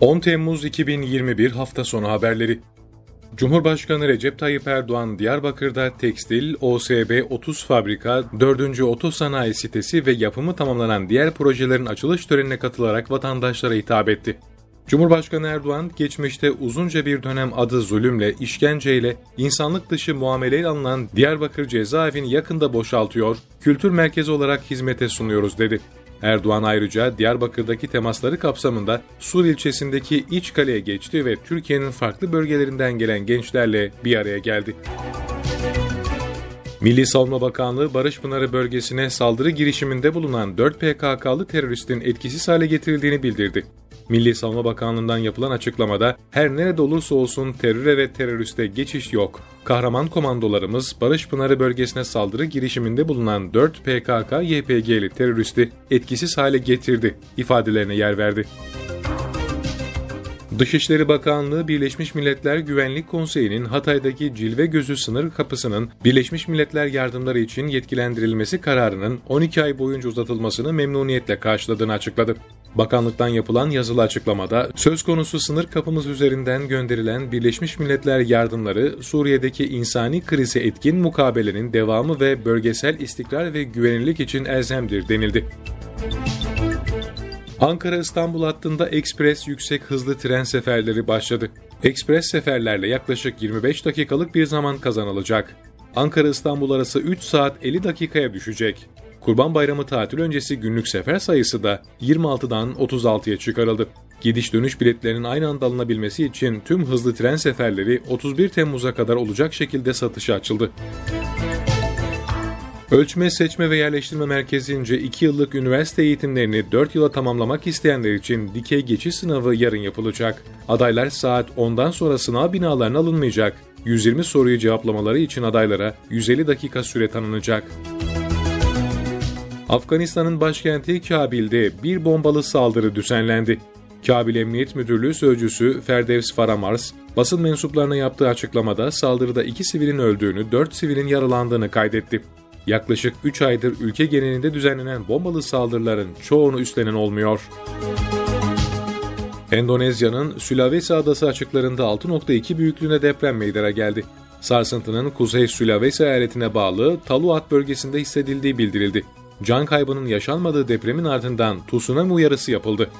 10 Temmuz 2021 hafta sonu haberleri. Cumhurbaşkanı Recep Tayyip Erdoğan Diyarbakır'da tekstil, OSB 30 fabrika, 4. otosanayi sitesi ve yapımı tamamlanan diğer projelerin açılış törenine katılarak vatandaşlara hitap etti. Cumhurbaşkanı Erdoğan, geçmişte uzunca bir dönem adı zulümle, işkenceyle, insanlık dışı muameleyle alınan Diyarbakır cezaevini yakında boşaltıyor, kültür merkezi olarak hizmete sunuyoruz dedi. Erdoğan ayrıca Diyarbakır'daki temasları kapsamında Sur ilçesindeki İç Kale'ye geçti ve Türkiye'nin farklı bölgelerinden gelen gençlerle bir araya geldi. Milli Savunma Bakanlığı Barış Pınarı bölgesine saldırı girişiminde bulunan 4 PKK'lı teröristin etkisiz hale getirildiğini bildirdi. Milli Savunma Bakanlığı'ndan yapılan açıklamada her nerede olursa olsun teröre ve teröriste geçiş yok. Kahraman komandolarımız Barış Pınarı bölgesine saldırı girişiminde bulunan 4 PKK-YPG'li teröristi etkisiz hale getirdi ifadelerine yer verdi. Dışişleri Bakanlığı Birleşmiş Milletler Güvenlik Konseyi'nin Hatay'daki Cilve Gözü sınır kapısının Birleşmiş Milletler yardımları için yetkilendirilmesi kararının 12 ay boyunca uzatılmasını memnuniyetle karşıladığını açıkladı. Bakanlıktan yapılan yazılı açıklamada söz konusu sınır kapımız üzerinden gönderilen Birleşmiş Milletler yardımları Suriye'deki insani krizi etkin mukabelenin devamı ve bölgesel istikrar ve güvenilirlik için elzemdir denildi. Ankara-İstanbul hattında ekspres yüksek hızlı tren seferleri başladı. Ekspres seferlerle yaklaşık 25 dakikalık bir zaman kazanılacak. Ankara-İstanbul arası 3 saat 50 dakikaya düşecek. Kurban Bayramı tatil öncesi günlük sefer sayısı da 26'dan 36'ya çıkarıldı. Gidiş dönüş biletlerinin aynı anda alınabilmesi için tüm hızlı tren seferleri 31 Temmuz'a kadar olacak şekilde satışa açıldı. Ölçme, Seçme ve Yerleştirme Merkezi'nce 2 yıllık üniversite eğitimlerini 4 yıla tamamlamak isteyenler için dikey geçiş sınavı yarın yapılacak. Adaylar saat 10'dan sonra sınav binalarına alınmayacak. 120 soruyu cevaplamaları için adaylara 150 dakika süre tanınacak. Afganistan'ın başkenti Kabil'de bir bombalı saldırı düzenlendi. Kabil Emniyet Müdürlüğü Sözcüsü Ferdevs Faramars, basın mensuplarına yaptığı açıklamada saldırıda iki sivilin öldüğünü, dört sivilin yaralandığını kaydetti. Yaklaşık 3 aydır ülke genelinde düzenlenen bombalı saldırıların çoğunu üstlenen olmuyor. Endonezya'nın Sulawesi adası açıklarında 6.2 büyüklüğünde deprem meydana geldi. Sarsıntının Kuzey Sulawesi eyaletine bağlı Taluat bölgesinde hissedildiği bildirildi. Can kaybının yaşanmadığı depremin ardından tsunami uyarısı yapıldı.